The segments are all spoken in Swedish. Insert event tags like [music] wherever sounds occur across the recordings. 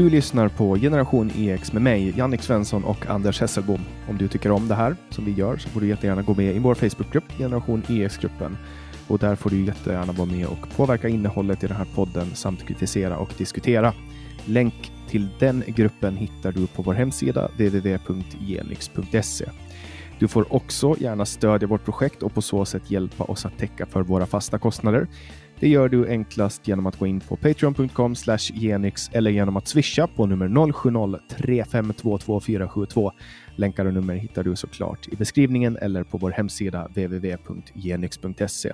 Du lyssnar på Generation EX med mig, Jannik Svensson och Anders Hesselbom. Om du tycker om det här som vi gör så får du jättegärna gå med i vår Facebookgrupp, Generation EX-gruppen. Och där får du jättegärna vara med och påverka innehållet i den här podden samt kritisera och diskutera. Länk till den gruppen hittar du på vår hemsida www.genix.se. Du får också gärna stödja vårt projekt och på så sätt hjälpa oss att täcka för våra fasta kostnader. Det gör du enklast genom att gå in på patreon.com genix eller genom att swisha på nummer 0703522472. Länkar och nummer hittar du såklart i beskrivningen eller på vår hemsida www.genix.se.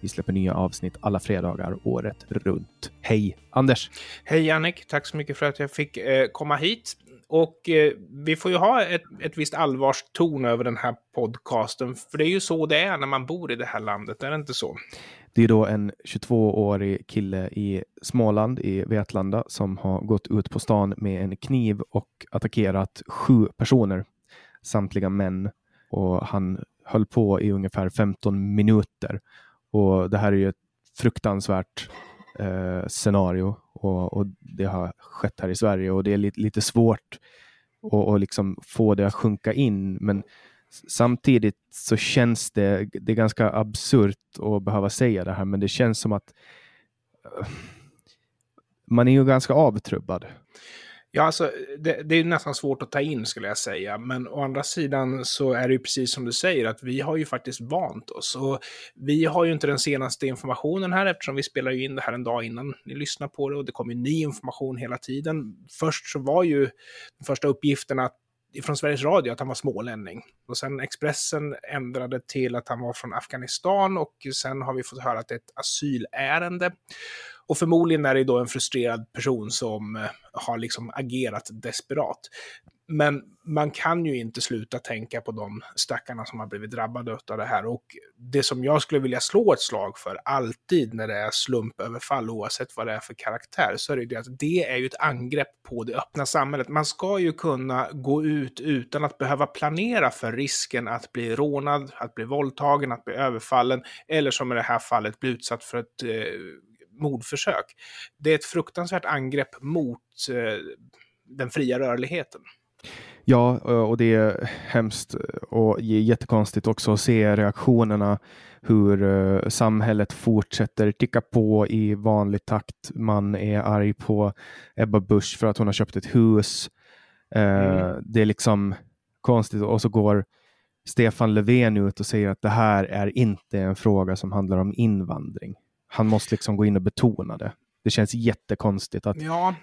Vi släpper nya avsnitt alla fredagar året runt. Hej Anders! Hej Jannik, tack så mycket för att jag fick eh, komma hit. Och eh, vi får ju ha ett, ett visst allvarston över den här podcasten, för det är ju så det är när man bor i det här landet, är det inte så? Det är då en 22-årig kille i Småland i Vetlanda som har gått ut på stan med en kniv och attackerat sju personer, samtliga män. Och han höll på i ungefär 15 minuter. Och det här är ju ett fruktansvärt eh, scenario och, och, det har skett här i Sverige och det är lite, lite svårt att och liksom få det att sjunka in. Men samtidigt så känns det, det är ganska absurt att behöva säga det här, men det känns som att eh, man är ju ganska avtrubbad. Ja, alltså, det, det, är nästan svårt att ta in skulle jag säga, men å andra sidan så är det ju precis som du säger att vi har ju faktiskt vant oss och vi har ju inte den senaste informationen här eftersom vi spelar ju in det här en dag innan ni lyssnar på det och det kommer ny information hela tiden. Först så var ju de första uppgifterna från Sveriges Radio att han var smålänning. Och sen Expressen ändrade till att han var från Afghanistan och sen har vi fått höra att det är ett asylärende. Och förmodligen är det då en frustrerad person som eh, har liksom agerat desperat. Men man kan ju inte sluta tänka på de stackarna som har blivit drabbade av det här. Och det som jag skulle vilja slå ett slag för, alltid när det är slumpöverfall, oavsett vad det är för karaktär, så är det ju det att det är ju ett angrepp på det öppna samhället. Man ska ju kunna gå ut utan att behöva planera för risken att bli rånad, att bli våldtagen, att bli överfallen, eller som i det här fallet bli utsatt för ett eh, mordförsök. Det är ett fruktansvärt angrepp mot eh, den fria rörligheten. Ja, och det är hemskt och jättekonstigt också att se reaktionerna hur samhället fortsätter ticka på i vanlig takt. Man är arg på Ebba Busch för att hon har köpt ett hus. Mm. Det är liksom konstigt och så går Stefan Löfven ut och säger att det här är inte en fråga som handlar om invandring han måste liksom gå in och betona det. Det känns jättekonstigt att ja.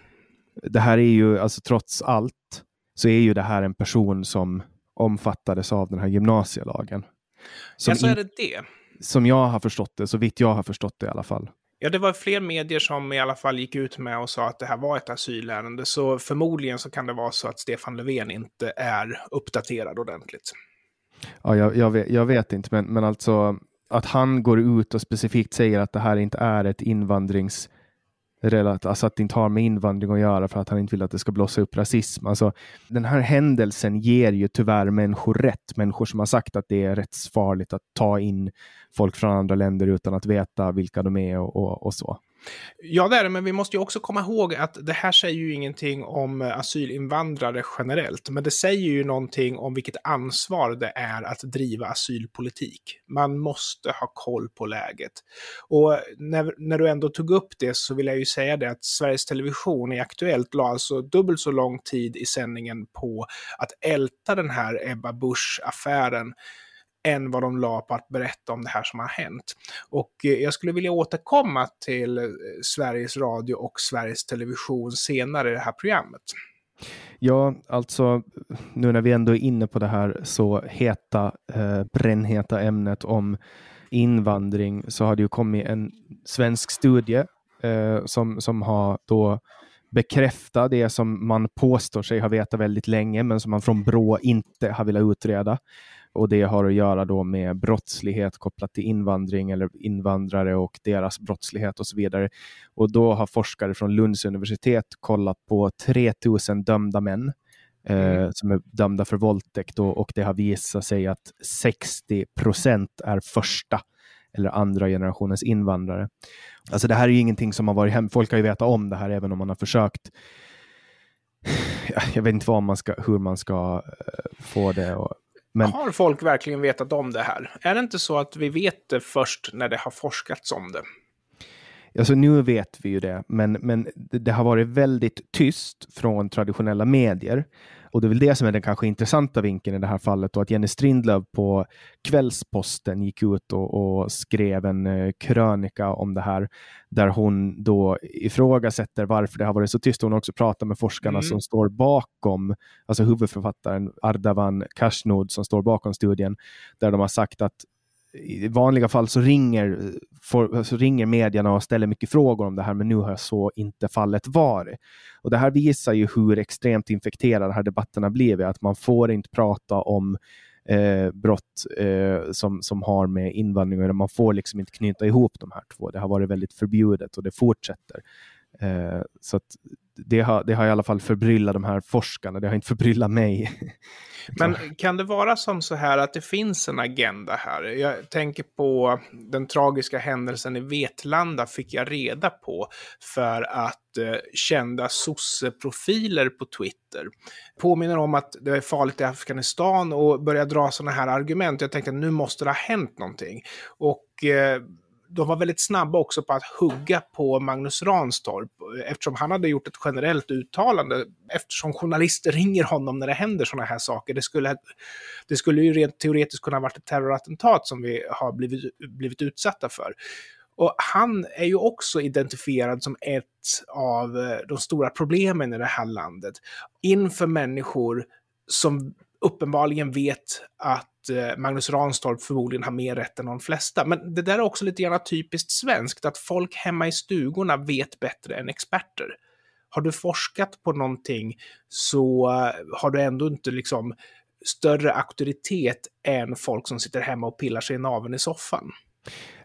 det här är ju, alltså trots allt, så är ju det här en person som omfattades av den här gymnasielagen. Som ja, så är det det. Som jag har förstått det, så vitt jag har förstått det i alla fall. Ja, det var fler medier som i alla fall gick ut med och sa att det här var ett asylärende, så förmodligen så kan det vara så att Stefan Löfven inte är uppdaterad ordentligt. Ja, jag, jag, vet, jag vet, inte, men, men alltså att han går ut och specifikt säger att det här inte är ett invandrings alltså att det inte har med invandring att göra för att han inte vill att det ska blossa upp rasism. Alltså, den här händelsen ger ju tyvärr människor rätt. Människor som har sagt att det är rättsfarligt att ta in folk från andra länder utan att veta vilka de är och, och, och så. Ja, det är det, men vi måste ju också komma ihåg att det här säger ju ingenting om eh, asylinvandrare generellt, men det säger ju någonting om vilket ansvar det är att driva asylpolitik. Man måste ha koll på läget. Och när, när du ändå tog upp det så vill jag ju säga det att Sveriges Television i Aktuellt la alltså dubbelt så lång tid i sändningen på att älta den här Ebba Busch-affären än vad de la på att berätta om det här som har hänt. Och eh, jag skulle vilja återkomma till eh, Sveriges Radio och Sveriges Television senare i det här programmet. Ja, alltså nu när vi ändå är inne på det här så heta, eh, brännheta ämnet om invandring så har det ju kommit en svensk studie eh, som, som har då bekräftat det som man påstår sig ha vetat väldigt länge, men som man från Brå inte har velat utreda. Och det har att göra då med brottslighet kopplat till invandring eller invandrare och deras brottslighet och så vidare. Och då har forskare från Lunds universitet kollat på 3000 dömda män eh, mm. som är dömda för våldtäkt och, och det har visat sig att 60 procent är första eller andra generationens invandrare. Alltså det här är ju ingenting som har varit hem. Folk har ju vetat om det här även om man har försökt [sighs] jag vet inte vad man ska, hur man ska uh, få det. Och, men... Har folk verkligen vetat om det här? Är det inte så att vi vet det först när det har forskats om det? Alltså nu vet vi ju det, men, men det, det har varit väldigt tyst från traditionella medier. Och det är väl det som är den kanske intressanta vinkeln i det här fallet. Och att Jenny Strindlöf på Kvällsposten gick ut och, och skrev en eh, krönika om det här. Där hon då ifrågasätter varför det har varit så tyst. Hon har också pratat med forskarna mm. som står bakom, alltså huvudförfattaren Ardavan Kashnod som står bakom studien. Där de har sagt att i vanliga fall så ringer, for, så ringer medierna och ställer mycket frågor om det här, men nu har så inte fallet varit. Och det här visar ju hur extremt infekterade de här debatterna blivit, att man får inte prata om eh, brott eh, som, som har med invandring att göra. Man får liksom inte knyta ihop de här två. Det har varit väldigt förbjudet och det fortsätter. Eh, så att det har, det har i alla fall förbryllat de här forskarna, det har inte förbryllat mig. [laughs] Men kan det vara som så här att det finns en agenda här? Jag tänker på den tragiska händelsen i Vetlanda fick jag reda på för att eh, kända sosseprofiler på Twitter påminner om att det är farligt i Afghanistan och börjar dra sådana här argument. Jag tänkte att nu måste det ha hänt någonting. Och eh, de var väldigt snabba också på att hugga på Magnus Ranstorp eftersom han hade gjort ett generellt uttalande. Eftersom journalister ringer honom när det händer sådana här saker. Det skulle, det skulle ju rent teoretiskt kunna ha varit ett terrorattentat som vi har blivit, blivit utsatta för. Och han är ju också identifierad som ett av eh, de stora problemen i det här landet. Inför människor som uppenbarligen vet att Eh, Magnus Ranstorp förmodligen har mer rätt än de flesta. Men det där är också lite grann typiskt svenskt, att folk hemma i stugorna vet bättre än experter. Har du forskat på någonting så eh, har du ändå inte liksom större auktoritet än folk som sitter hemma och pillar sig i naveln i soffan.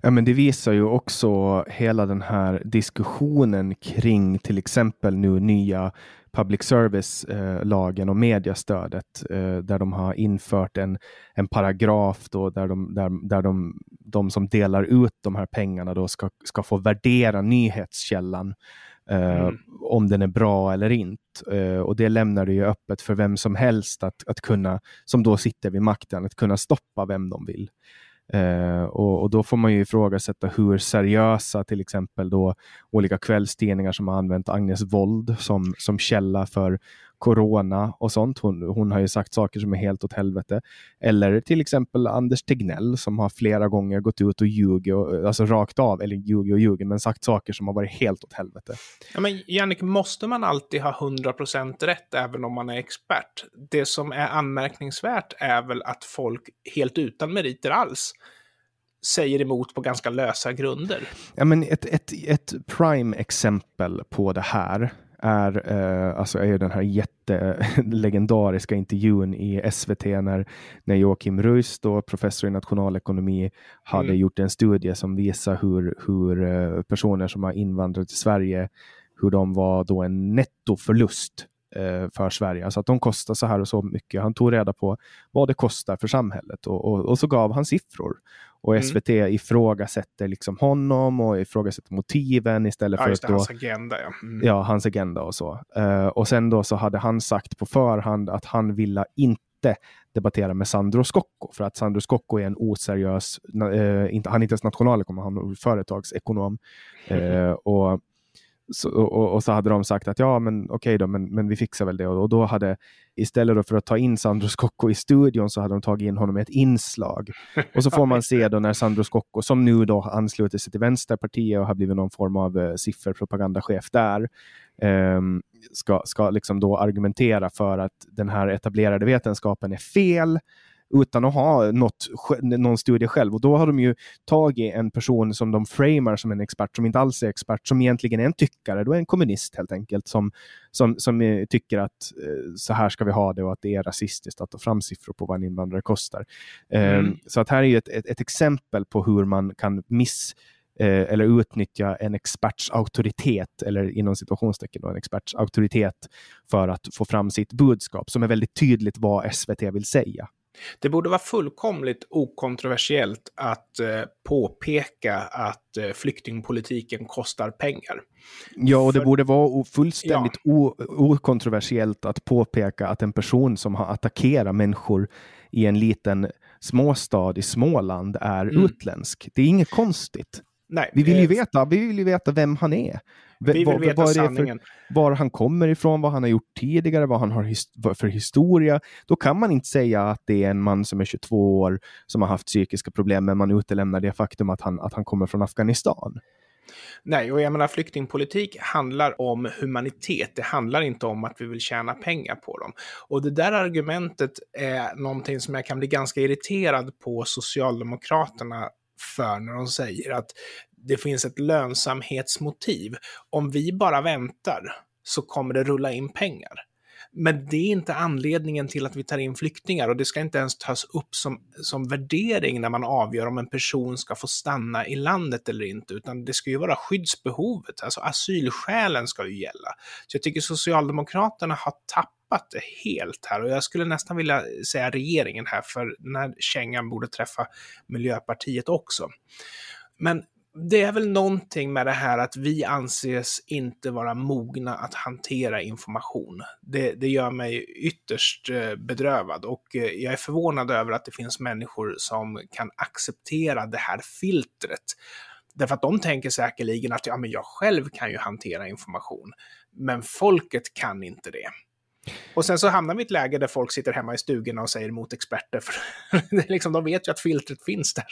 Ja, men det visar ju också hela den här diskussionen kring till exempel nu nya public service-lagen och mediestödet eh, där de har infört en, en paragraf då där, de, där, där de, de som delar ut de här pengarna då ska, ska få värdera nyhetskällan eh, mm. om den är bra eller inte. Eh, och det lämnar det ju öppet för vem som helst att, att kunna, som då sitter vid makten, att kunna stoppa vem de vill. Eh, och, och, då får man ju ifrågasätta hur seriösa till exempel då olika kvällstidningar som har använt Agnes Wold som, som källa för corona och sånt. Hon, hon har ju sagt saker som är helt åt helvete. Eller till exempel Anders Tegnell som har flera gånger gått ut och ljugit, alltså rakt av, eller ljugit och ljugit, men sagt saker som har varit helt åt helvete. Ja, men Jannik, måste man alltid ha 100% rätt även om man är expert? Det som är anmärkningsvärt är väl att folk helt utan meriter alls säger emot på ganska lösa grunder. Ja, men ett, ett, ett prime exempel på det här är, eh, alltså är den här jättelegendariska [laughs] intervjun i SVT när, när Joakim Ruist, då, professor i nationalekonomi, hade mm. gjort en studie som visar hur, hur eh, personer som har invandrat till Sverige, hur de var då en nettoförlust för Sverige. Alltså att de kostar så här och så mycket. Han tog reda på vad det kostar för samhället och, och, och så gav han siffror. Och SVT mm. ifrågasätter liksom honom och ifrågasätter motiven istället ja, för att det, då... Hans agenda, ja. Mm. Ja, hans agenda och så. Uh, och sen då så hade han sagt på förhand att han ville inte debattera med Sandro Scocco för att Sandro Scocco är en oseriös, uh, inte, han är inte ens nationalekonom, han är företagsekonom. Uh, [laughs] och så, och, och, så hade de sagt att ja, men okej okay då, men, men vi fixar väl det. Och, och då hade, istället för att ta in Sandro Scocco i studion, så hade de tagit in honom i ett inslag. Och så får man se då när Sandro Scocco, som nu då ansluter sig till Vänsterpartiet och har blivit någon form av eh, sifferpropagandachef där, eh, ska, ska liksom då argumentera för att den här etablerade vetenskapen är fel utan att ha något, någon studie själv. Och då har de ju tagit en person som de framar som en expert, som inte alls är expert, som egentligen är en tyckare, då är en kommunist helt enkelt, som, som, som eh, tycker att eh, så här ska vi ha det och att det är rasistiskt att ta fram siffror på vad en invandrare kostar. Ehm, mm. så att här är ett, ett, ett exempel på hur man kan miss eh, eller utnyttja en experts auktoritet, eller inom situationstecken då, en experts auktoritet för att få fram sitt budskap som är väldigt tydligt vad SVT vill säga. Det borde vara fullkomligt okontroversiellt att eh, påpeka att eh, flyktingpolitiken kostar pengar. Ja, och det För... borde vara fullständigt ja. okontroversiellt att påpeka att en person som har attackerat människor i en liten småstad i Småland är mm. utländsk. Det är inget konstigt. Nej, vi, vill ju veta, vi vill veta vem han är. Vi vill var, veta var sanningen. För, var han kommer ifrån, vad han har gjort tidigare, vad han har his för historia. Då kan man inte säga att det är en man som är 22 år som har haft psykiska problem, men man utelämnar det faktum att han, att han kommer från Afghanistan. Nej, och jag menar flyktingpolitik handlar om humanitet. Det handlar inte om att vi vill tjäna pengar på dem. Och det där argumentet är någonting som jag kan bli ganska irriterad på Socialdemokraterna för när de säger att det finns ett lönsamhetsmotiv. Om vi bara väntar så kommer det rulla in pengar. Men det är inte anledningen till att vi tar in flyktingar och det ska inte ens tas upp som, som värdering när man avgör om en person ska få stanna i landet eller inte, utan det ska ju vara skyddsbehovet, alltså asylskälen ska ju gälla. Så jag tycker Socialdemokraterna har tappat det helt här och jag skulle nästan vilja säga regeringen här, för den här kängan borde träffa Miljöpartiet också. Men det är väl någonting med det här att vi anses inte vara mogna att hantera information. Det, det gör mig ytterst eh, bedrövad och eh, jag är förvånad över att det finns människor som kan acceptera det här filtret. Därför att de tänker säkerligen att ja, men jag själv kan ju hantera information, men folket kan inte det. Och sen så hamnar vi i ett läge där folk sitter hemma i stugorna och säger emot experter. För [laughs] liksom, de vet ju att filtret finns där.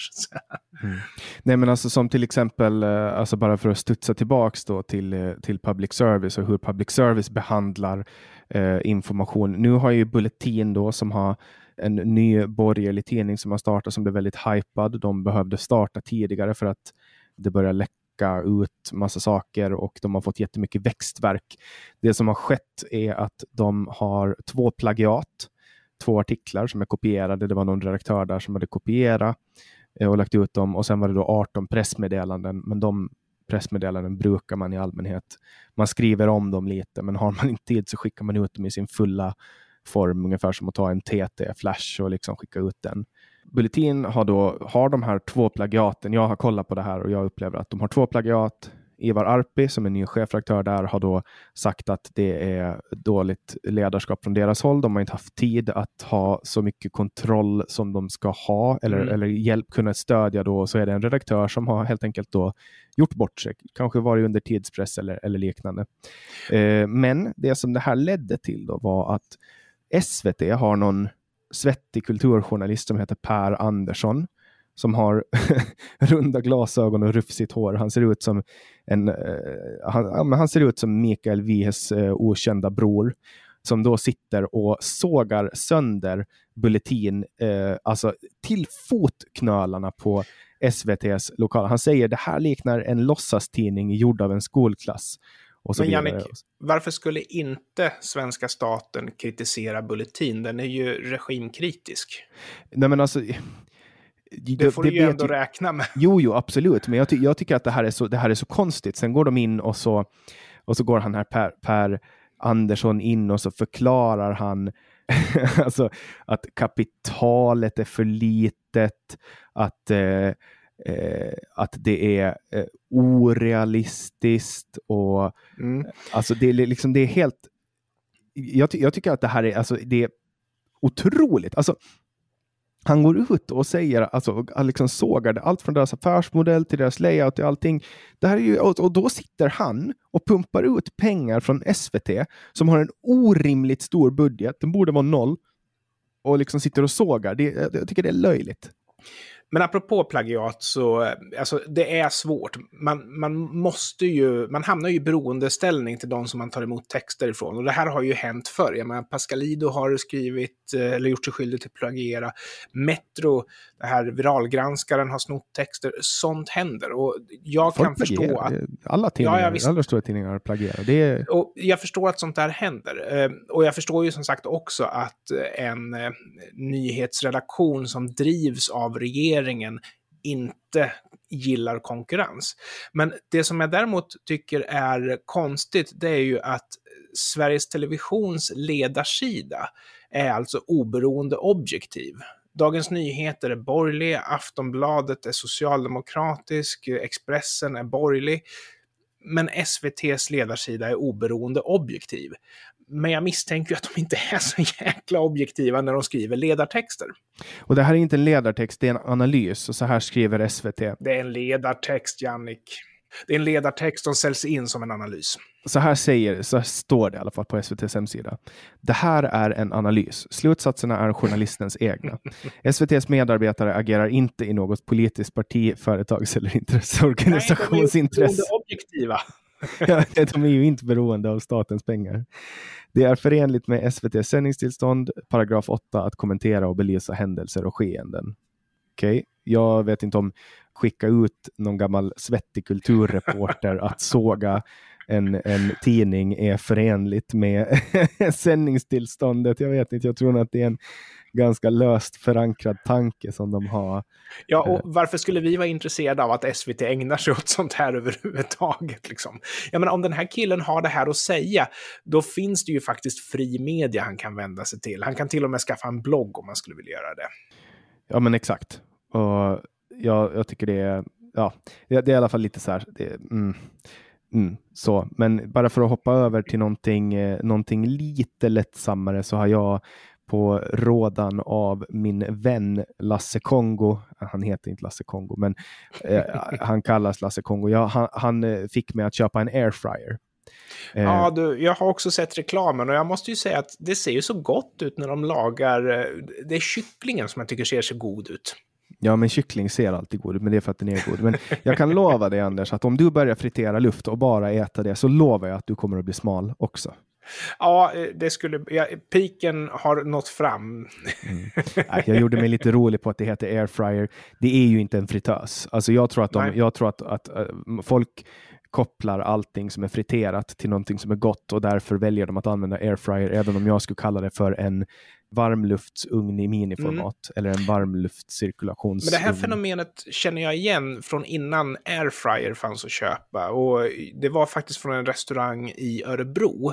Mm. Nej men alltså som till exempel, eh, alltså bara för att studsa tillbaks då till, eh, till public service och hur public service behandlar eh, information. Nu har ju Bulletin då som har en ny borgerlig tidning som har startat som blev väldigt hypad. De behövde starta tidigare för att det börjar läcka plocka ut massa saker och de har fått jättemycket växtverk. Det som har skett är att de har två plagiat, två artiklar som är kopierade. Det var någon redaktör där som hade kopierat eh, och lagt ut dem och sen var det då 18 pressmeddelanden, men de pressmeddelanden brukar man i allmänhet. Man skriver om dem lite, men har man [laughs] inte tid så skickar man ut dem i sin fulla form, ungefär som att ta en TT-flash och liksom skicka ut den. Bulletin har då har de här två plagiaten. Jag har kollat på det här och jag upplever att de har två plagiat. Ivar Arpi som är ny chefredaktör där har då sagt att det är dåligt ledarskap från deras håll. De har inte haft tid att ha så mycket kontroll som de ska ha eller, mm. eller hjälp kunna stödja då. Så är det en redaktör som har helt enkelt då gjort bort sig, kanske varit under tidspress eller, eller liknande. Eh, men det som det här ledde till då var att SVT har någon svettig kulturjournalist som heter Per Andersson som har [laughs] runda glasögon och rufsigt hår. Han ser ut som en, uh, han, han, ser ut som Mikael Wiehes uh, okända bror som då sitter och sågar sönder Bulletin, uh, alltså till fotknölarna på SVTs lokal. Han säger det här liknar en låtsastidning gjord av en skolklass. Men Jannik, varför skulle inte svenska staten kritisera Bulletin? Den är ju regimkritisk. Nej men alltså... Det får det, du ju ändå ju, räkna med. Jo, jo, absolut. Men jag, ty jag, tycker att det här, är så, det här är så konstigt. Sen går de in och så, och så går han här Per, per Andersson in och så förklarar han [laughs] alltså, att kapitalet är för litet, att eh, eh, att det är eh, orealistiskt och mm. alltså det är liksom det är helt. Jag, ty jag, tycker att det här är alltså det är otroligt. Alltså, han går ut och säger, alltså liksom sågar det, allt från deras affärsmodell till deras layout och allting. Det här är ju, och då sitter han och pumpar ut pengar från SVT som har en orimligt stor budget, den borde vara noll, och liksom sitter och sågar. Det, jag tycker det är löjligt. Men apropå plagiat så, alltså det är svårt. Man, man måste ju, man hamnar ju i beroendeställning till de som man tar emot texter ifrån. Och det här har ju hänt förr. Jag menar, Pascalido har skrivit, eh, eller gjort sig skyldig till plagiera. Metro, det här viralgranskaren har snott texter. Sånt händer. Och jag Folk kan förstå att... Alla tidningar, ja, visst, alla stora tidningar plagierar. Det är... och jag förstår att sånt där händer. Eh, och jag förstår ju som sagt också att en eh, nyhetsredaktion som drivs av regeringen regeringen inte gillar konkurrens. Men det som jag däremot tycker är konstigt, det är ju att Sveriges Televisions ledarsida är alltså oberoende objektiv. Dagens Nyheter är borgerlig, Aftonbladet är socialdemokratisk, Expressen är borgerlig. Men SVTs ledarsida är oberoende objektiv. Men jag misstänker att de inte är så jäkla objektiva när de skriver ledartexter. Och det här är inte en ledartext, det är en analys. Och så här skriver SVT. Det är en ledartext, Jannik. Det är en ledartext som säljs in som en analys. Så här säger, så här står det i alla fall på SVTs hemsida. Det här är en analys. Slutsatserna är journalistens egna. [laughs] SVTs medarbetare agerar inte i något politiskt parti, företags eller intresseorganisationsintresse. Nej, de är objektiva. [laughs] de är ju inte beroende av statens pengar. Det är förenligt med SVTs sändningstillstånd, paragraf 8, att kommentera och belysa händelser och skeenden. Okej, okay. jag vet inte om skicka ut någon gammal svettig kulturreporter att [laughs] såga en, en tidning är förenligt med [laughs] sändningstillståndet. Jag vet inte, jag tror att det är en ganska löst förankrad tanke som de har. Ja, och eh. varför skulle vi vara intresserade av att SVT ägnar sig åt sånt här [laughs] överhuvudtaget? Liksom? Jag menar, om den här killen har det här att säga, då finns det ju faktiskt fri media han kan vända sig till. Han kan till och med skaffa en blogg om han skulle vilja göra det. Ja, men exakt. Och jag, jag tycker det är, ja, det, är i alla fall lite så här. Det, mm, mm, så, men bara för att hoppa över till någonting, eh, någonting lite lättsammare så har jag på rådan av min vän Lasse Kongo. Han heter inte Lasse Kongo, men eh, [laughs] han kallas Lasse Kongo. Ja, han, han, eh, fick mig att köpa en airfryer. Eh, ja, du, jag har också sett reklamen och jag måste ju säga att det ser ju så gott ut när de lagar. Eh, det är kycklingen som jag tycker ser så god ut. Ja, men kyckling ser alltid god ut, men det är för att den är god. Men jag kan lova dig Anders, att om du börjar fritera luft och bara äta det, så lovar jag att du kommer att bli smal också. Ja, det skulle... Ja, piken har nått fram. Mm. Jag gjorde mig lite rolig på att det heter airfryer. Det är ju inte en fritös. Alltså jag tror att, de, jag tror att, att, att folk kopplar allting som är friterat till någonting som är gott och därför väljer de att använda airfryer, även om jag skulle kalla det för en varmluftsugn i miniformat mm. eller en varmluftscirkulationsugn. Men det här fenomenet känner jag igen från innan airfryer fanns att köpa. Och det var faktiskt från en restaurang i Örebro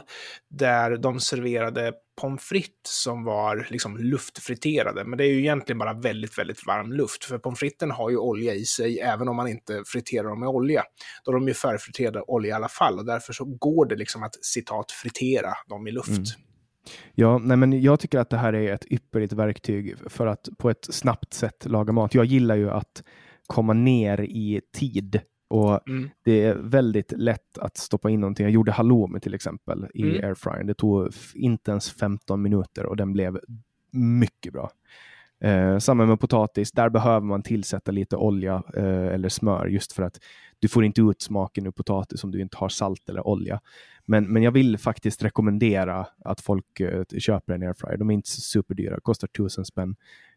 där de serverade pommes frites som var liksom luftfriterade. Men det är ju egentligen bara väldigt, väldigt varm luft. För pommes fritesen har ju olja i sig även om man inte friterar dem med olja. Då är de ju förfriterade olja i alla fall och därför så går det liksom att citat fritera dem i luft. Mm. Ja, nej, men jag tycker att det här är ett ypperligt verktyg för att på ett snabbt sätt laga mat. Jag gillar ju att komma ner i tid och mm. det är väldigt lätt att stoppa in någonting. Jag gjorde halloumi till exempel i mm. airfryern. Det tog inte ens 15 minuter och den blev mycket bra. Eh, samma med potatis, där behöver man tillsätta lite olja eh, eller smör just för att du får inte ut smaken ur potatis om du inte har salt eller olja. Men, men jag vill faktiskt rekommendera att folk uh, köper en airfryer. De är inte superdyra, kostar tusen spänn.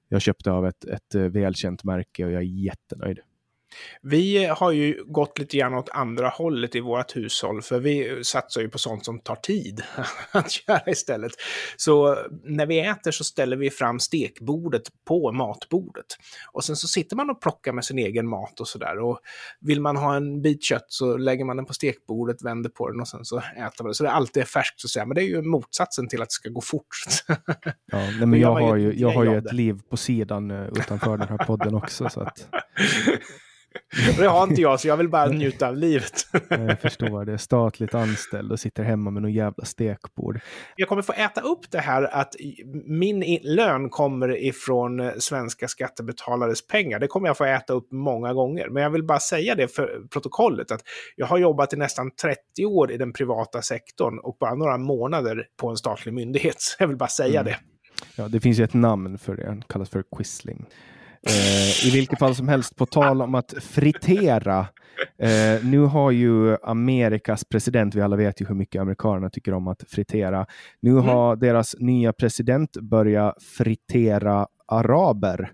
Jag köpte av ett, ett uh, välkänt märke och jag är jättenöjd. Vi har ju gått lite grann åt andra hållet i vårt hushåll, för vi satsar ju på sånt som tar tid [laughs] att göra istället. Så när vi äter så ställer vi fram stekbordet på matbordet. Och sen så sitter man och plockar med sin egen mat och sådär. Och vill man ha en bit kött så lägger man den på stekbordet, vänder på den och sen så äter man det. Så det alltid är färskt så att säga. Men det är ju motsatsen till att det ska gå fort. [laughs] Ja, nej, men jag, har ju, jag har ju ett liv på sidan uh, utanför den här podden också. Så att... [laughs] Det har inte jag, så jag vill bara njuta av livet. jag förstår det. Statligt anställd och sitter hemma med någon jävla stekbord. Jag kommer få äta upp det här att min lön kommer ifrån svenska skattebetalares pengar. Det kommer jag få äta upp många gånger. Men jag vill bara säga det för protokollet, att jag har jobbat i nästan 30 år i den privata sektorn och bara några månader på en statlig myndighet. Så [laughs] jag vill bara säga mm. det. Ja, det finns ju ett namn för det, det kallas för quisling. Eh, I vilket fall som helst, på tal om att fritera. Eh, nu har ju Amerikas president, vi alla vet ju hur mycket amerikanerna tycker om att fritera. Nu mm. har deras nya president börjat fritera araber.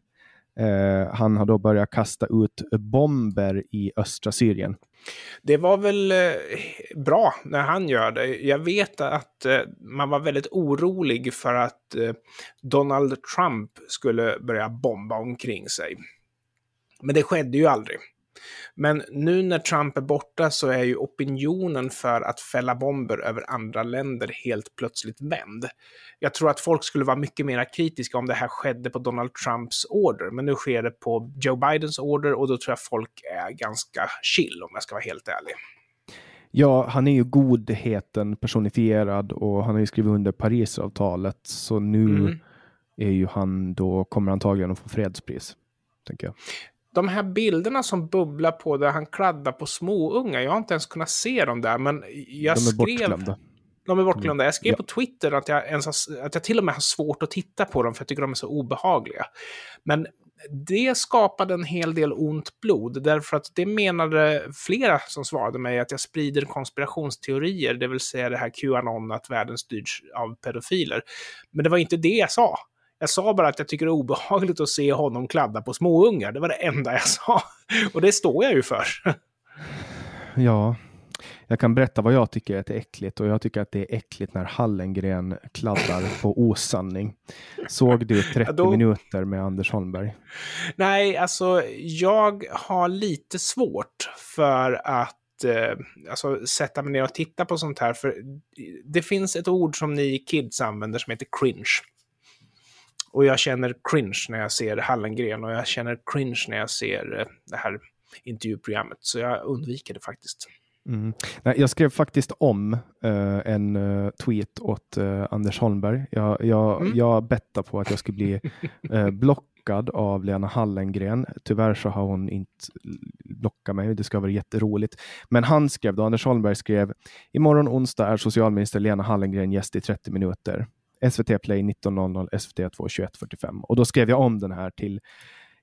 Eh, han har då börjat kasta ut bomber i östra Syrien. Det var väl eh, bra när han gör det. Jag vet att eh, man var väldigt orolig för att eh, Donald Trump skulle börja bomba omkring sig. Men det skedde ju aldrig. Men nu när Trump är borta så är ju opinionen för att fälla bomber över andra länder helt plötsligt vänd. Jag tror att folk skulle vara mycket mer kritiska om det här skedde på Donald Trumps order, men nu sker det på Joe Bidens order och då tror jag folk är ganska chill om jag ska vara helt ärlig. Ja, han är ju godheten personifierad och han har ju skrivit under Parisavtalet, så nu mm. är ju han då, kommer antagligen att få fredspris, tänker jag de här bilderna som bubblar på där han kladdar på småungar, jag har inte ens kunnat se dem där, men jag de är skrev... Bortglömda. De är bortglömda. Jag skrev ja. på Twitter att jag, ens har, att jag till och med har svårt att titta på dem för jag tycker de är så obehagliga. Men det skapade en hel del ont blod, därför att det menade flera som svarade mig att jag sprider konspirationsteorier, det vill säga det här Qanon, att världen styrs av pedofiler. Men det var inte det jag sa. Jag sa bara att jag tycker det är obehagligt att se honom kladda på småungar. Det var det enda jag sa. [laughs] Och det står jag ju för. Ja, jag kan berätta vad jag tycker är äckligt och jag tycker att det är äckligt när Hallengren kladdar på osanning. Såg du [laughs] 30 Då... minuter med Anders Holmberg? Nej, alltså jag har lite svårt för att eh, alltså, sätta mig ner och titta på sånt här. För det finns ett ord som ni kids använder som heter cringe. Och jag känner cringe när jag ser Hallengren och jag känner cringe när jag ser eh, det här intervjuprogrammet. Så jag undviker det faktiskt. Mm. Nej, jag skrev faktiskt om uh, en uh, tweet åt uh, Anders Holmberg. Jag, jag, mm. jag bettade på att jag skulle bli [laughs] blockad av Lena Hallengren. Tyvärr så har hon inte blockat mig. Det ska vara jätteroligt. Men han skrev då, Anders Holmberg skrev, imorgon onsdag är socialminister Lena Hallengren gäst i 30 minuter. SVT Play 19.00, SVT 2 21.45. Och då skrev jag om den här till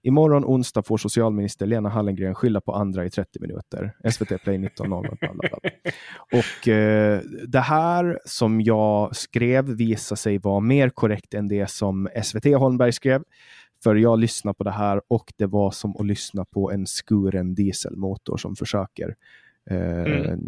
Imorgon onsdag får socialminister Lena Hallengren skylla på andra i 30 minuter. SVT Play 19.00. Och eh, det här som jag skrev visade sig vara mer korrekt än det som SVT Holmberg skrev. För jag lyssnade på det här och det var som att lyssna på en skuren dieselmotor som försöker mm.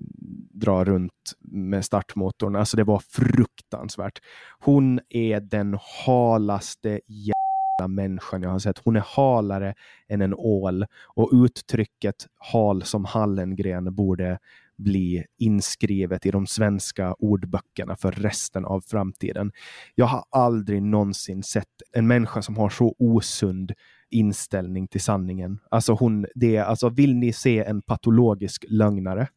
dra runt med startmotorn. Alltså det var fruktansvärt. Hon är den halaste jävla människan jag har sett. Hon är halare än en ål och uttrycket hal som Hallengren borde bli inskrivet i de svenska ordböckerna för resten av framtiden. Jag har aldrig någonsin sett en människa som har så osund inställning till sanningen. Alltså hon, det, alltså vill ni se en patologisk lögnare?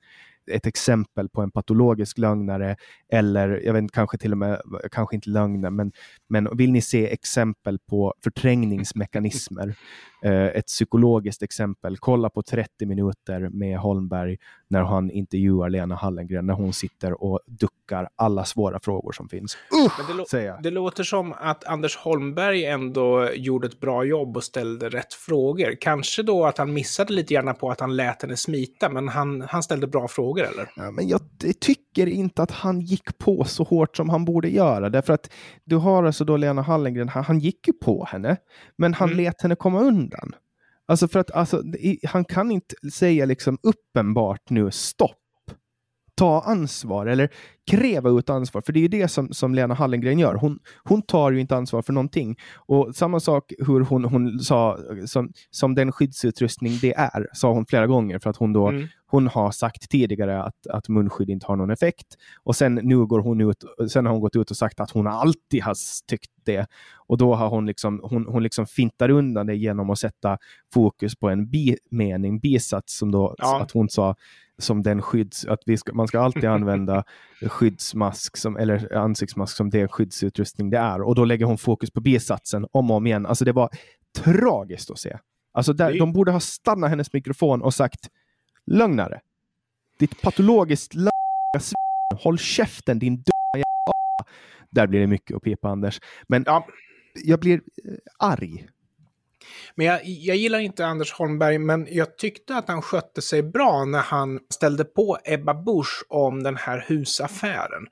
Ett exempel på en patologisk lögnare eller jag vet inte, kanske till och med, kanske inte lögner, men, men vill ni se exempel på förträngningsmekanismer [laughs] ett psykologiskt exempel. Kolla på 30 minuter med Holmberg när han intervjuar Lena Hallengren, när hon sitter och duckar alla svåra frågor som finns. Uh, det, lå det, låter som att Anders Holmberg ändå gjorde ett bra jobb och ställde rätt frågor. Kanske då att han missade lite grann på att han lät henne smita, men han, han ställde bra frågor, eller? Ja, men jag tycker inte att han gick på så hårt som han borde göra, därför att du har alltså då Lena Hallengren, han, han gick ju på henne, men han mm. lät henne komma undan undan. Alltså för att alltså, han kan inte säga liksom uppenbart nu stopp. Ta ansvar eller kräva ut ansvar. För det är ju det som, som Lena Hallengren gör. Hon, hon tar ju inte ansvar för någonting. Och samma sak hur hon, hon sa, som, som den skyddsutrustning det är, sa hon flera gånger för att hon då mm. Hon har sagt tidigare att, att munskydd inte har någon effekt och sen nu går hon ut. Sen har hon gått ut och sagt att hon alltid har tyckt det och då har hon liksom. Hon, hon liksom fintar undan det genom att sätta fokus på en bimening, bisats som då ja. att hon sa som den skydds, att vi ska, man ska alltid använda [laughs] skyddsmask som, eller ansiktsmask som den skyddsutrustning det är. Och då lägger hon fokus på bisatsen om och om igen. Alltså det var tragiskt att se. Alltså där, de borde ha stannat hennes mikrofon och sagt lögnare. Ditt patologiskt lögnare Håll käften din dumma jävla Där blir det mycket att pipa Anders. Men ja. jag blir eh, arg. Men jag, jag gillar inte Anders Holmberg, men jag tyckte att han skötte sig bra när han ställde på Ebba Busch om den här husaffären.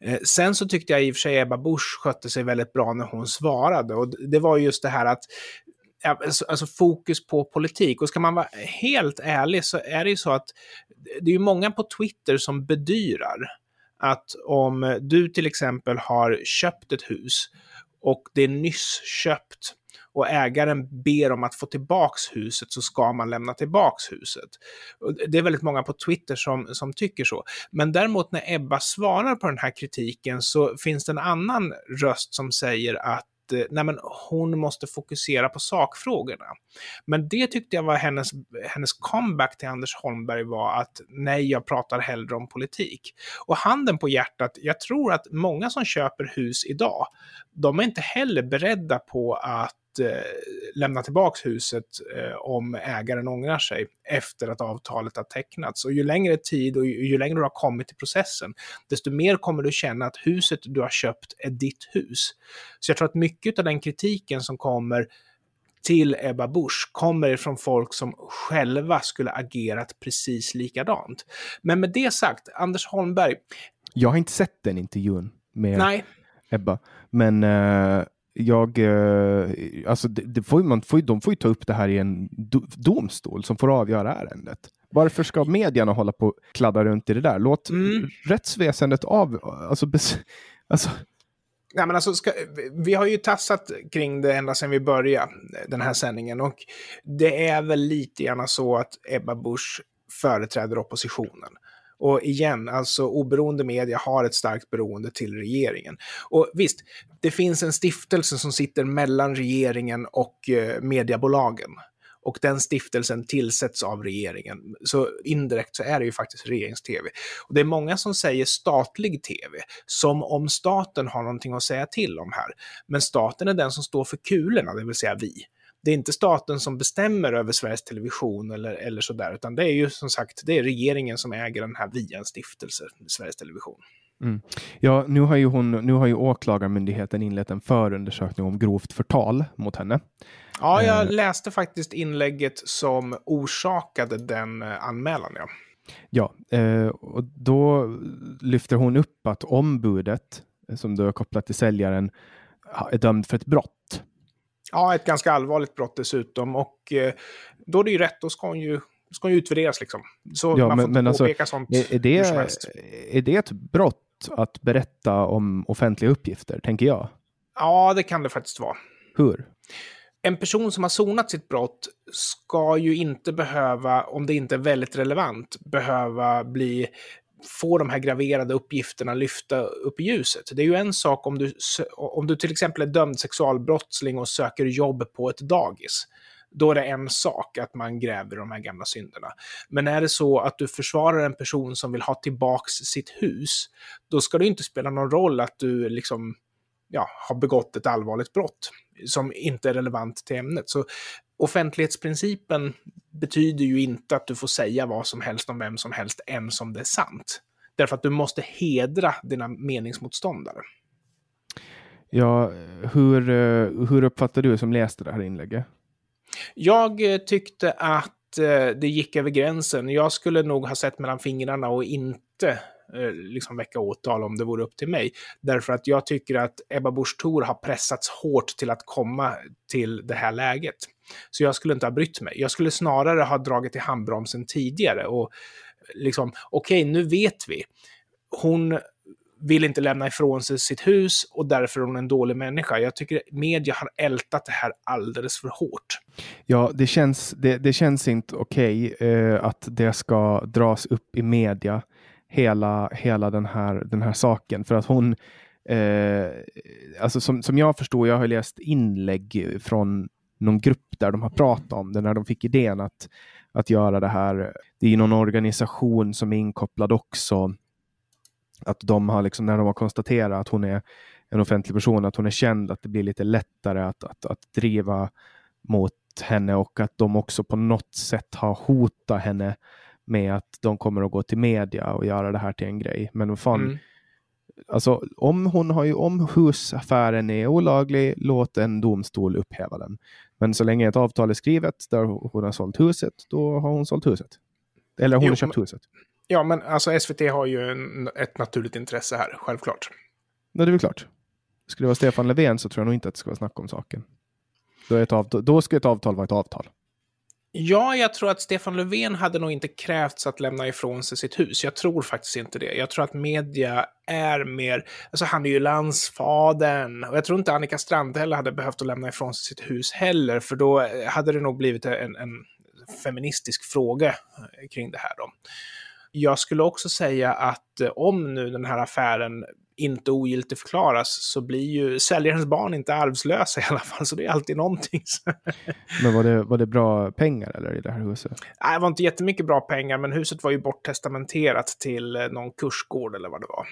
Eh, sen så tyckte jag i och för sig Ebba Busch skötte sig väldigt bra när hon svarade. Och det var just det här att alltså, alltså fokus på politik. Och ska man vara helt ärlig så är det ju så att det är ju många på Twitter som bedyrar att om du till exempel har köpt ett hus och det är nyss köpt och ägaren ber om att få tillbaks huset så ska man lämna tillbaks huset. Det är väldigt många på Twitter som, som tycker så. Men däremot när Ebba svarar på den här kritiken så finns det en annan röst som säger att eh, nej men hon måste fokusera på sakfrågorna. Men det tyckte jag var hennes, hennes comeback till Anders Holmberg var att nej, jag pratar hellre om politik. Och handen på hjärtat, jag tror att många som köper hus idag, de är inte heller beredda på att lämna tillbaka huset eh, om ägaren ångrar sig efter att avtalet har tecknats. Och ju längre tid och ju, ju längre du har kommit i processen, desto mer kommer du känna att huset du har köpt är ditt hus. Så jag tror att mycket av den kritiken som kommer till Ebba Busch kommer från folk som själva skulle agerat precis likadant. Men med det sagt, Anders Holmberg. Jag har inte sett den intervjun med Nej. Ebba, men uh, jag, uh, alltså det, det får man får, de får ju ta upp det här i en do, domstol som får avgöra ärendet. Varför ska medierna hålla på och kladda runt i det där? Låt mm. rättsväsendet av, alltså, bes, alltså Ja, men alltså, ska, vi har ju tassat kring det ända sedan vi började den här sändningen och det är väl lite grann så att Ebba Busch företräder oppositionen. Och igen, alltså oberoende media har ett starkt beroende till regeringen. Och visst, det finns en stiftelse som sitter mellan regeringen och eh, mediebolagen och den stiftelsen tillsätts av regeringen. Så indirekt så är det ju faktiskt regerings-tv. Och det är många som säger statlig tv, som om staten har någonting att säga till om här. Men staten är den som står för kulorna, det vill säga vi. Det är inte staten som bestämmer över Sveriges Television eller, eller sådär, utan det är ju som sagt, det är regeringen som äger den här via en stiftelse, Sveriges Television. Mm. Ja, nu har, ju hon, nu har ju Åklagarmyndigheten inlett en förundersökning om grovt förtal mot henne. Ja, jag eh. läste faktiskt inlägget som orsakade den eh, anmälan. Ja, ja eh, och då lyfter hon upp att ombudet, som då är kopplat till säljaren, är dömd för ett brott. Ja, ett ganska allvarligt brott dessutom. Och då är det ju rätt, då ska hon ju ska ju utvärderas liksom. Så ja, man får men, inte men alltså, påpeka alltså, sånt är, är, det, är det ett brott att berätta om offentliga uppgifter, tänker jag. Ja, det kan det faktiskt vara. Hur? En person som har sonat sitt brott ska ju inte behöva, om det inte är väldigt relevant, behöva bli få de här graverade uppgifterna lyfta upp i ljuset. Det är ju en sak om du, om du till exempel är dömd sexualbrottsling och söker jobb på ett dagis då är det en sak att man gräver de här gamla synderna. Men är det så att du försvarar en person som vill ha tillbaks sitt hus, då ska det inte spela någon roll att du liksom ja, har begått ett allvarligt brott som inte är relevant till ämnet. Så offentlighetsprincipen betyder ju inte att du får säga vad som helst om vem som helst ens om det är sant. Därför att du måste hedra dina meningsmotståndare. Ja, hur, eh, hur uppfattar du som läste det här inlägget? Jag eh, tyckte att eh, det gick över gränsen. Jag skulle nog ha sett mellan fingrarna och inte Eh, liksom väcka åtal om det vore upp till mig. Därför att jag tycker att Ebba Busch Thor har pressats hårt till att komma till det här läget. Så jag skulle inte ha brytt mig. Jag skulle snarare ha dragit i handbromsen tidigare och liksom, okej, okay, nu vet vi. Hon vill inte lämna ifrån sig sitt hus och därför är hon en dålig människa. Jag tycker media har ältat det här alldeles för hårt. Ja, det känns, det, det känns inte okej okay, eh, att det ska dras upp i media, hela, hela den, här, den här saken. För att hon, eh, alltså som, som jag förstår, jag har läst inlägg från någon grupp där de har pratat om det, när de fick idén att, att göra det här. Det är någon organisation som är inkopplad också att de har liksom, när de har konstaterat att hon är en offentlig person, att hon är känd, att det blir lite lättare att, att, att driva mot henne och att de också på något sätt har hotat henne med att de kommer att gå till media och göra det här till en grej. Men fan, mm. alltså om hon har ju, om husaffären är olaglig, låt en domstol upphäva den. Men så länge ett avtal är skrivet där hon har sålt huset, då har hon sålt huset. Eller hon jo, har köpt men, huset. Ja, men alltså SVT har ju en, ett naturligt intresse här, självklart. Ja, det är väl klart. Skulle det vara Stefan Löfven så tror jag nog inte att det ska vara snack om saken. Då, är ett avtal, då ska ett avtal vara ett avtal. Ja, jag tror att Stefan Löfven hade nog inte krävts att lämna ifrån sig sitt hus. Jag tror faktiskt inte det. Jag tror att media är mer... Alltså han är ju landsfadern. Och jag tror inte Annika Strandhäll hade behövt att lämna ifrån sig sitt hus heller, för då eh, hade det nog blivit en, en feministisk fråga eh, kring det här. Då. Jag skulle också säga att eh, om nu den här affären inte ogiltigt förklaras så blir ju säljarens barn inte arvslösa i alla fall, så det är alltid någonting. men var det, var det bra pengar eller i det här huset? Nej, det var inte jättemycket bra pengar, men huset var ju borttestamenterat till eh, någon kursgård eller vad det var.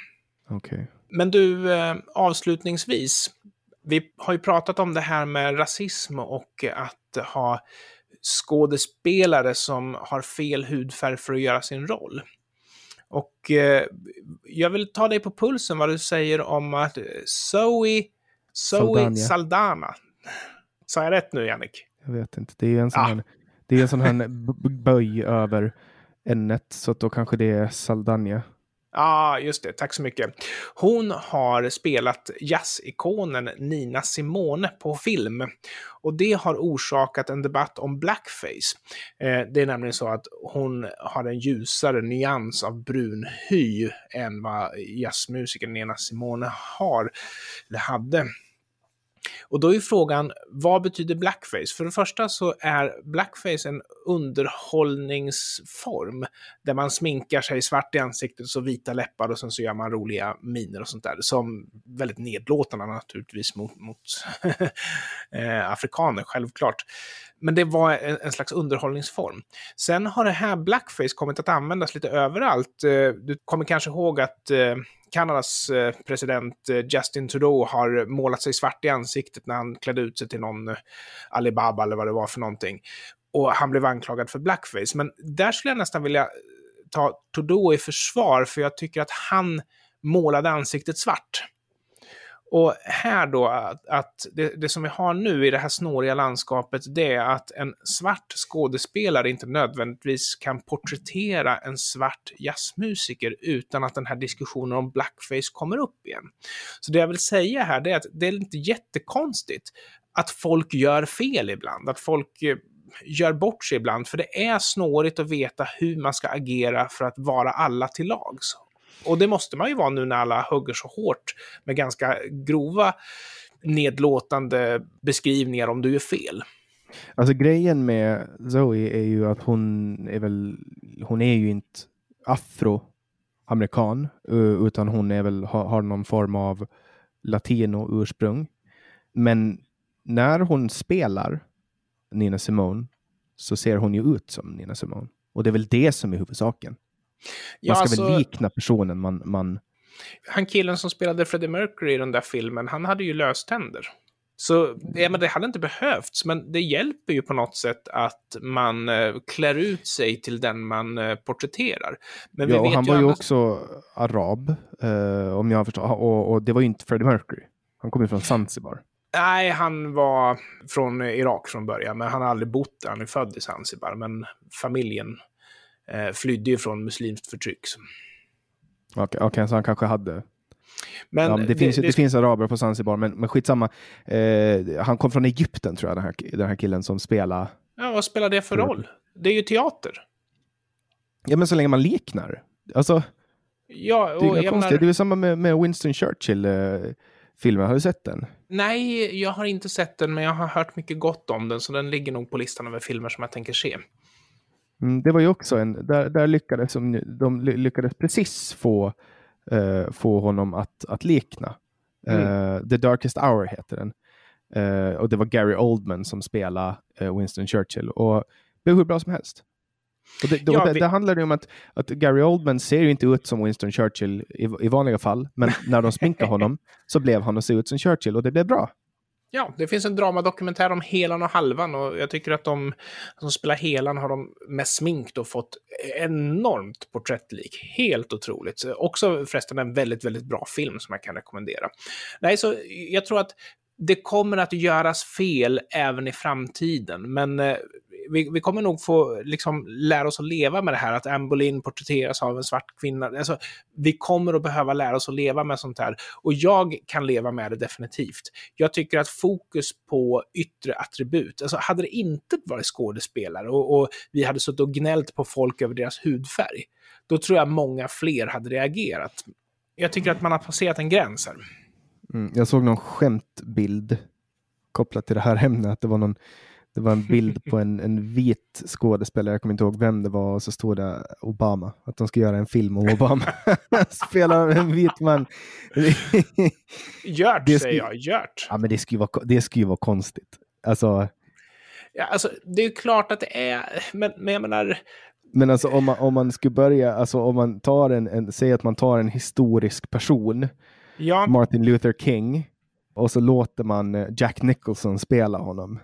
Okej. Okay. Men du, eh, avslutningsvis, vi har ju pratat om det här med rasism och att ha skådespelare som har fel hudfärg för att göra sin roll. Och eh, jag vill ta dig på pulsen vad du säger om att Zoe, Zoe Saldana. Sa jag rätt nu, Jannik? Jag vet inte. Det är en sån, ah. här, det är en sån här böj över n så att då kanske det är Saldania. Ja, ah, just det. Tack så mycket. Hon har spelat jazzikonen Nina Simone på film. Och det har orsakat en debatt om blackface. Eh, det är nämligen så att hon har en ljusare nyans av brun hy än vad jazzmusikern Nina Simone har, eller hade. Och då är frågan, vad betyder blackface? För det första så är blackface en underhållningsform där man sminkar sig svart i ansiktet och vita läppar och sen så gör man roliga miner och sånt där. Som väldigt nedlåtande naturligtvis mot, mot [laughs] eh, afrikaner, självklart. Men det var en, en, slags underhållningsform. Sen har det här blackface kommit att användas lite överallt. Eh, du kommer kanske ihåg att eh, Kanadas eh, president eh, Justin Trudeau har målat sig svart i ansiktet när han klädde ut sig till någon eh, Alibaba eller vad det var för någonting. Och han blev anklagad för blackface. Men där skulle jag nästan vilja ta Trudeau i försvar, för jag tycker att han målade ansiktet svart. Och här då, att, att det, det, som vi har nu i det här snåriga landskapet, det är att en svart skådespelare inte nödvändigtvis kan porträttera en svart jazzmusiker utan att den här diskussionen om blackface kommer upp igen. Så det jag vill säga här, det är att det är inte jättekonstigt att folk gör fel ibland, att folk eh, gör bort sig ibland, för det är snårigt att veta hur man ska agera för att vara alla till lags. Och det måste man ju vara nu när alla hugger så hårt med ganska grova nedlåtande beskrivningar om du gör fel. Alltså grejen med Zoe är ju att hon är väl, hon är ju inte afroamerikan, utan hon är väl, har någon form av latino-ursprung. Men när hon spelar Nina Simone så ser hon ju ut som Nina Simone. Och det är väl det som är huvudsaken. Man ska alltså, väl likna personen man, man... Han killen som spelade Freddie Mercury i den där filmen, han hade ju löständer. Så ja, men det hade inte behövts, men det hjälper ju på något sätt att man eh, klär ut sig till den man eh, porträtterar. Men ja, och han var ju annars... också arab, eh, om jag förstår, och, och, det var ju inte Freddie Mercury. Han kom ju från Zanzibar. Nej, han var från Irak från början, men han har aldrig bott där. Han är född i Zanzibar, men familjen eh, flydde ju från muslimskt förtryck. Okej, okay, okay, så han kanske hade... Men ja, det, det, finns, det, det, finns araber på Zanzibar, men, men skitsamma. Eh, han kom från Egypten tror jag, den här, den här killen som spelar. Ja, vad spelar det för roll? Det är ju teater. Ja, men så länge man liknar. Alltså, ja, och det är konstigt. Menar... Det är samma med, med Winston Churchill. Eh. Har du sett den? Nej, jag har inte sett den, men jag har hört mycket gott om den, så den ligger nog på listan över filmer som jag tänker se. Mm, det var ju också en, där, där lyckades de lyckades precis få, uh, få honom att, att likna. Mm. Uh, The Darkest Hour heter den. Uh, och det var Gary Oldman som spelade Winston Churchill. Och det blev hur bra som helst. Och det, ja, det, vi... det handlar ju om att, att Gary Oldman ser ju inte ut som Winston Churchill i, i vanliga fall, men när de [laughs] sminkade honom så blev han att se ut som Churchill och det blev bra. Ja, det finns en dramadokumentär om Helan och Halvan och jag tycker att de som spelar Helan har de med smink då fått enormt porträttlik. Helt otroligt. Också förresten en väldigt, väldigt bra film som jag kan rekommendera. Nej, så jag tror att det kommer att göras fel även i framtiden, men eh, vi, vi, kommer nog få liksom, lära oss att leva med det här, att Anne Boleyn porträtteras av en svart kvinna. Alltså, vi kommer att behöva lära oss att leva med sånt här. Och jag kan leva med det definitivt. Jag tycker att fokus på yttre attribut, alltså hade det inte varit skådespelare och, och vi hade suttit och gnällt på folk över deras hudfärg, då tror jag många fler hade reagerat. Jag tycker att man har passerat en gräns här. Mm, jag såg någon skämtbild kopplat till det här ämnet. Det var någon det var en bild på en, en vit skådespelare, jag kommer inte ihåg vem det var, och så stod det Obama, att de ska göra en film om Obama. [laughs] Spelar en vit man. Det säger jag. Gjort. Ja, men det skulle, vara, det skulle vara konstigt. Alltså, ja, alltså, det är klart att det är, men, men jag menar... Men alltså om man, om man skulle börja, alltså om man tar en, en säg att man tar en historisk person, ja. Martin Luther King, och så låter man eh, Jack Nicholson spela honom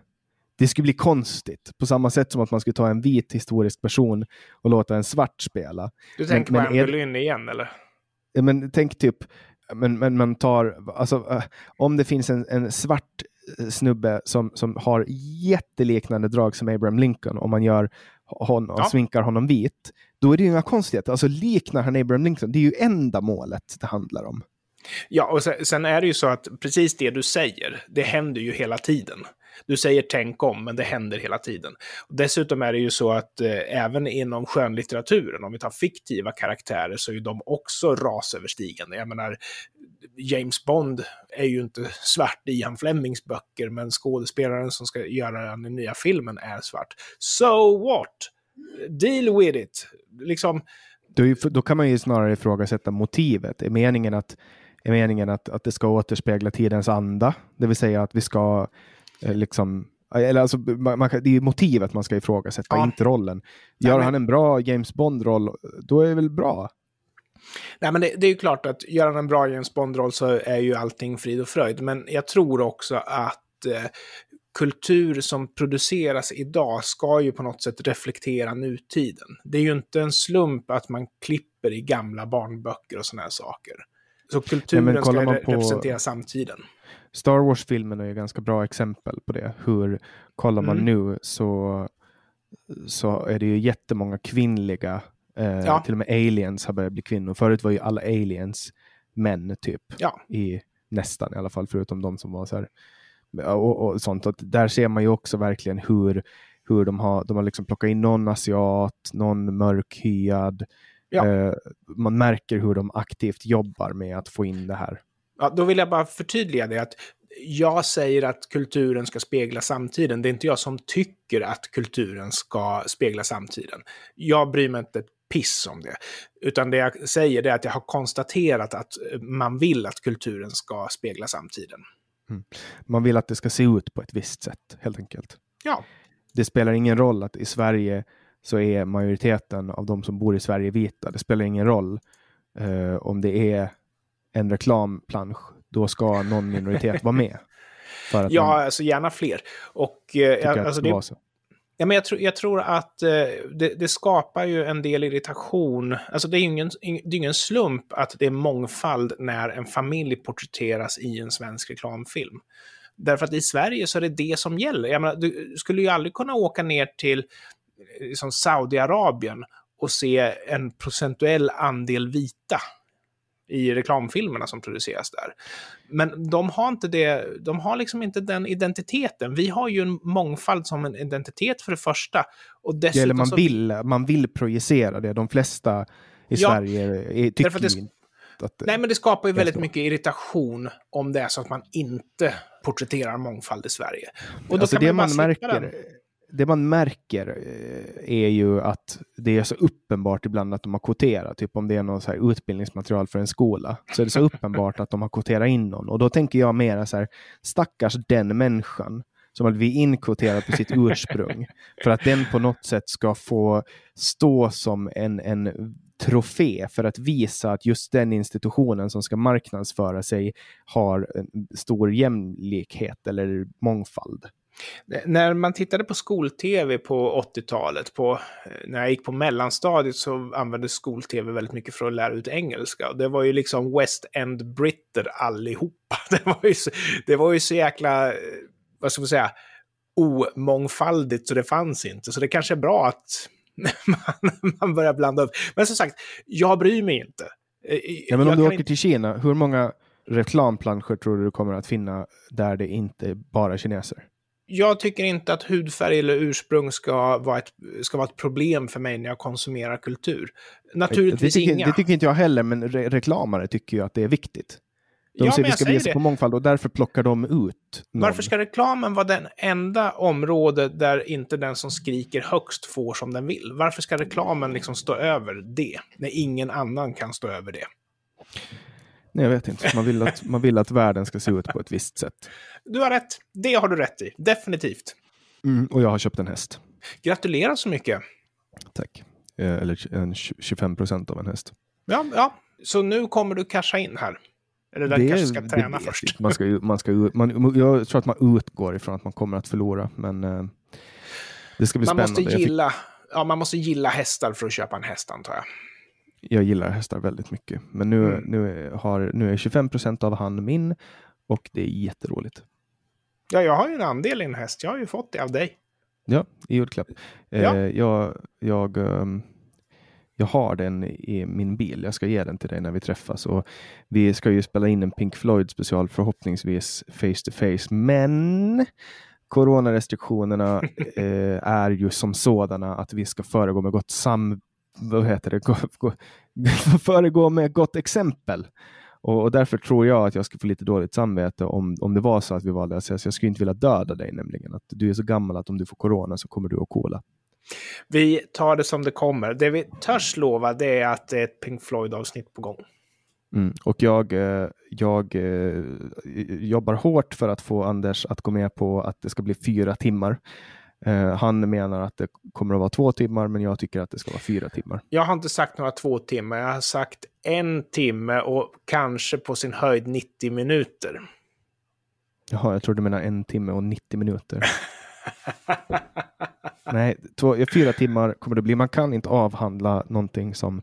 det skulle bli konstigt. På samma sätt som att man skulle ta en vit historisk person och låta en svart spela. Du tänker men, på Anne igen eller? Men tänk typ, men, men man tar, alltså uh, om det finns en, en svart uh, snubbe som, som har jätteliknande drag som Abraham Lincoln, om man gör honom, ja. sminkar honom vit, då är det ju inga konstigheter. Alltså liknar han Abraham Lincoln, det är ju enda målet det handlar om. Ja, och sen, sen, är det ju så att precis det du säger, det händer ju hela tiden. Du säger tänk om, men det händer hela tiden. Dessutom är det ju så att eh, även inom skönlitteraturen, om vi tar fiktiva karaktärer, så är ju de också rasöverstigande. Jag menar, James Bond är ju inte svart i Ian Flemings böcker, men skådespelaren som ska göra den nya filmen är svart. So what? Deal with it. Liksom... Då, då kan man ju snarare ifrågasätta motivet. Är meningen att är meningen att, att det ska återspegla tidens anda, det vill säga att vi ska Eh, liksom, eller alltså, man, man, det är motivet man ska ifrågasätta, ja. inte rollen. Gör Nej, men... han en bra James Bond-roll, då är det väl bra? Nej, men det, det är ju klart att gör han en bra James Bond-roll så är ju allting frid och fröjd. Men jag tror också att eh, kultur som produceras idag ska ju på något sätt reflektera nutiden. Det är ju inte en slump att man klipper i gamla barnböcker och sådana här saker. Så kulturen ja, ska på... representera samtiden. Star Wars-filmen är ju ganska bra exempel på det. Hur kollar man mm. nu så, så är det ju jättemånga kvinnliga, eh, ja. till och med aliens har börjat bli kvinnor. Förut var ju alla aliens män typ. Ja. I, nästan i alla fall, förutom de som var så här. Och, och sånt. Och där ser man ju också verkligen hur, hur de har, de har liksom plockat in någon asiat, någon mörkhyad. Ja. Eh, man märker hur de aktivt jobbar med att få in det här. Ja, då vill jag bara förtydliga det att jag säger att kulturen ska spegla samtiden. Det är inte jag som tycker att kulturen ska spegla samtiden. Jag bryr mig inte ett piss om det. Utan det jag säger är att jag har konstaterat att man vill att kulturen ska spegla samtiden. Mm. Man vill att det ska se ut på ett visst sätt, helt enkelt. Ja. Det spelar ingen roll att i Sverige så är majoriteten av de som bor i Sverige vita. Det spelar ingen roll uh, om det är en reklamplansch, då ska någon minoritet vara med. [laughs] ja, man... alltså gärna fler. Och, eh, alltså, det, Ja, men jag, tro, jag tror att eh, det, det, skapar ju en del irritation. Alltså det är ju ingen, det är ingen slump att det är mångfald när en familj porträtteras i en svensk reklamfilm. Därför att i Sverige så är det det som gäller. Jag menar, du skulle ju aldrig kunna åka ner till liksom Saudiarabien och se en procentuell andel vita i reklamfilmerna som produceras där. Men de har inte det, de har liksom inte den identiteten. Vi har ju en mångfald som en identitet för det första. Och dessutom Eller man, så... vill, man vill projicera det. De flesta i ja, Sverige tycker det, inte att Nej, men det skapar ju väldigt mycket irritation om det är så att man inte porträtterar mångfald i Sverige. Och då alltså kan det man, man märker, den det man märker eh, är ju att det är så uppenbart ibland att de har kvoterat. Typ om det är något så här utbildningsmaterial för en skola så är det så [laughs] uppenbart att de har kvoterat in någon. Och då tänker jag mer så här, stackars den människan som har blivit inkvoterad på sitt ursprung [laughs] för att den på något sätt ska få stå som en, en trofé för att visa att just den institutionen som ska marknadsföra sig har stor jämlikhet eller mångfald. När man tittade på skol-tv på 80-talet, på, när jag gick på mellanstadiet så användes skol-tv väldigt mycket för att lära ut engelska. Och det var ju liksom West End-britter allihopa. [laughs] Det var, ju så, det var ju så jäkla, vad ska man säga, omångfaldigt så det fanns inte. Så det kanske är bra att [laughs] man, man börjar blanda upp. Men som sagt, jag bryr mig inte. Ja, men om du åker inte... till Kina, hur många reklamplanscher tror du kommer att finna där det inte är bara kineser? Jag tycker inte att hudfärg eller ursprung ska vara, ett, ska vara ett problem för mig när jag konsumerar kultur. Naturligtvis det tycker, inga. Det tycker inte jag heller, men re reklamare tycker ju att det är viktigt. De ja, säger att vi ska visa på mångfald och därför plockar de ut någon. Varför ska reklamen vara den enda område där inte den som skriker högst får som den vill? Varför ska reklamen liksom stå över det, när ingen annan kan stå över det? Nej, jag vet inte. Man vill, att, man vill att världen ska se ut på ett visst sätt. Du har rätt. Det har du rätt i. Definitivt. Mm, och jag har köpt en häst. Gratulerar så mycket. Tack. Eh, eller en 25 procent av en häst. Ja, ja, så nu kommer du casha in här. Eller det, kanske ska träna först. Man ska, man ska, man, jag tror att man utgår ifrån att man kommer att förlora, men uh, det ska bli man spännande. Måste gilla, ja, man måste gilla hästar för att köpa en häst, antar jag jag gillar hästar väldigt mycket. Men nu, mm. nu, har, nu är 25 procent av han min och det är jätteroligt. Ja, jag har ju en andel i en häst. Jag har ju fått det av dig. Ja, i julklapp. Ja. Eh, jag, jag, um, jag har den i min bil. Jag ska ge den till dig när vi träffas. Och vi ska ju spela in en Pink Floyd special förhoppningsvis face to face. Men coronarestriktionerna [laughs] eh, är ju som sådana att vi ska föregå med gott sam vad heter det, [laughs] gå, gå, föregå med gott exempel. Och, och, därför tror jag att jag skulle få lite dåligt samvete om, om det var så att vi valde att säga jag skulle inte vilja döda dig nämligen. Att du är så gammal att om du får corona så kommer du att kola. Vi tar det som det kommer. Det vi törs lova det är att det är ett Pink Floyd-avsnitt på gång. Mm. Och jag, eh, jag eh, jobbar hårt för att få Anders att gå med på att det ska bli fyra timmar. Uh, han menar att det kommer att vara två timmar, men jag tycker att det ska vara fyra timmar. Jag har inte sagt några två timmar. Jag har sagt en timme och kanske på sin höjd 90 minuter. Jaha, jag tror du menar en timme och 90 minuter. [laughs] Nej, två, fyra timmar kommer det bli. Man kan inte avhandla någonting som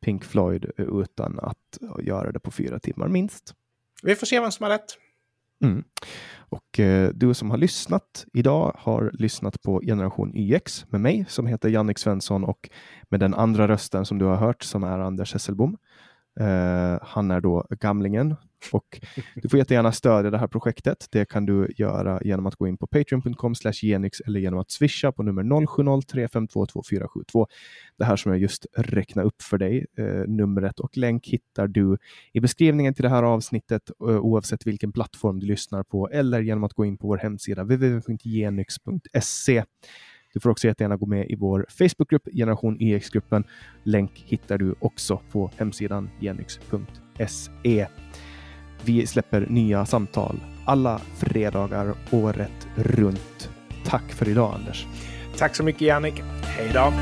Pink Floyd utan att göra det på fyra timmar minst. Vi får se vem som har rätt. Mm. Och eh, du som har lyssnat idag har lyssnat på Generation YX med mig som heter Jannik Svensson och med den andra rösten som du har hört som är Anders Hesselbom. Eh, han är då gamlingen och du får jättegärna stödja det här projektet. Det kan du göra genom att gå in på patreon.com genix eller genom att swisha på nummer 0703522472. Det här som jag just räknade upp för dig, eh, numret och länk hittar du i beskrivningen till det här avsnittet eh, oavsett vilken plattform du lyssnar på eller genom att gå in på vår hemsida www.genix.se. Du får också jättegärna gå med i vår Facebookgrupp Generation EX-gruppen. Länk hittar du också på hemsidan genix.se. Vi släpper nya samtal alla fredagar året runt. Tack för idag Anders. Tack så mycket Jannik. Hej då!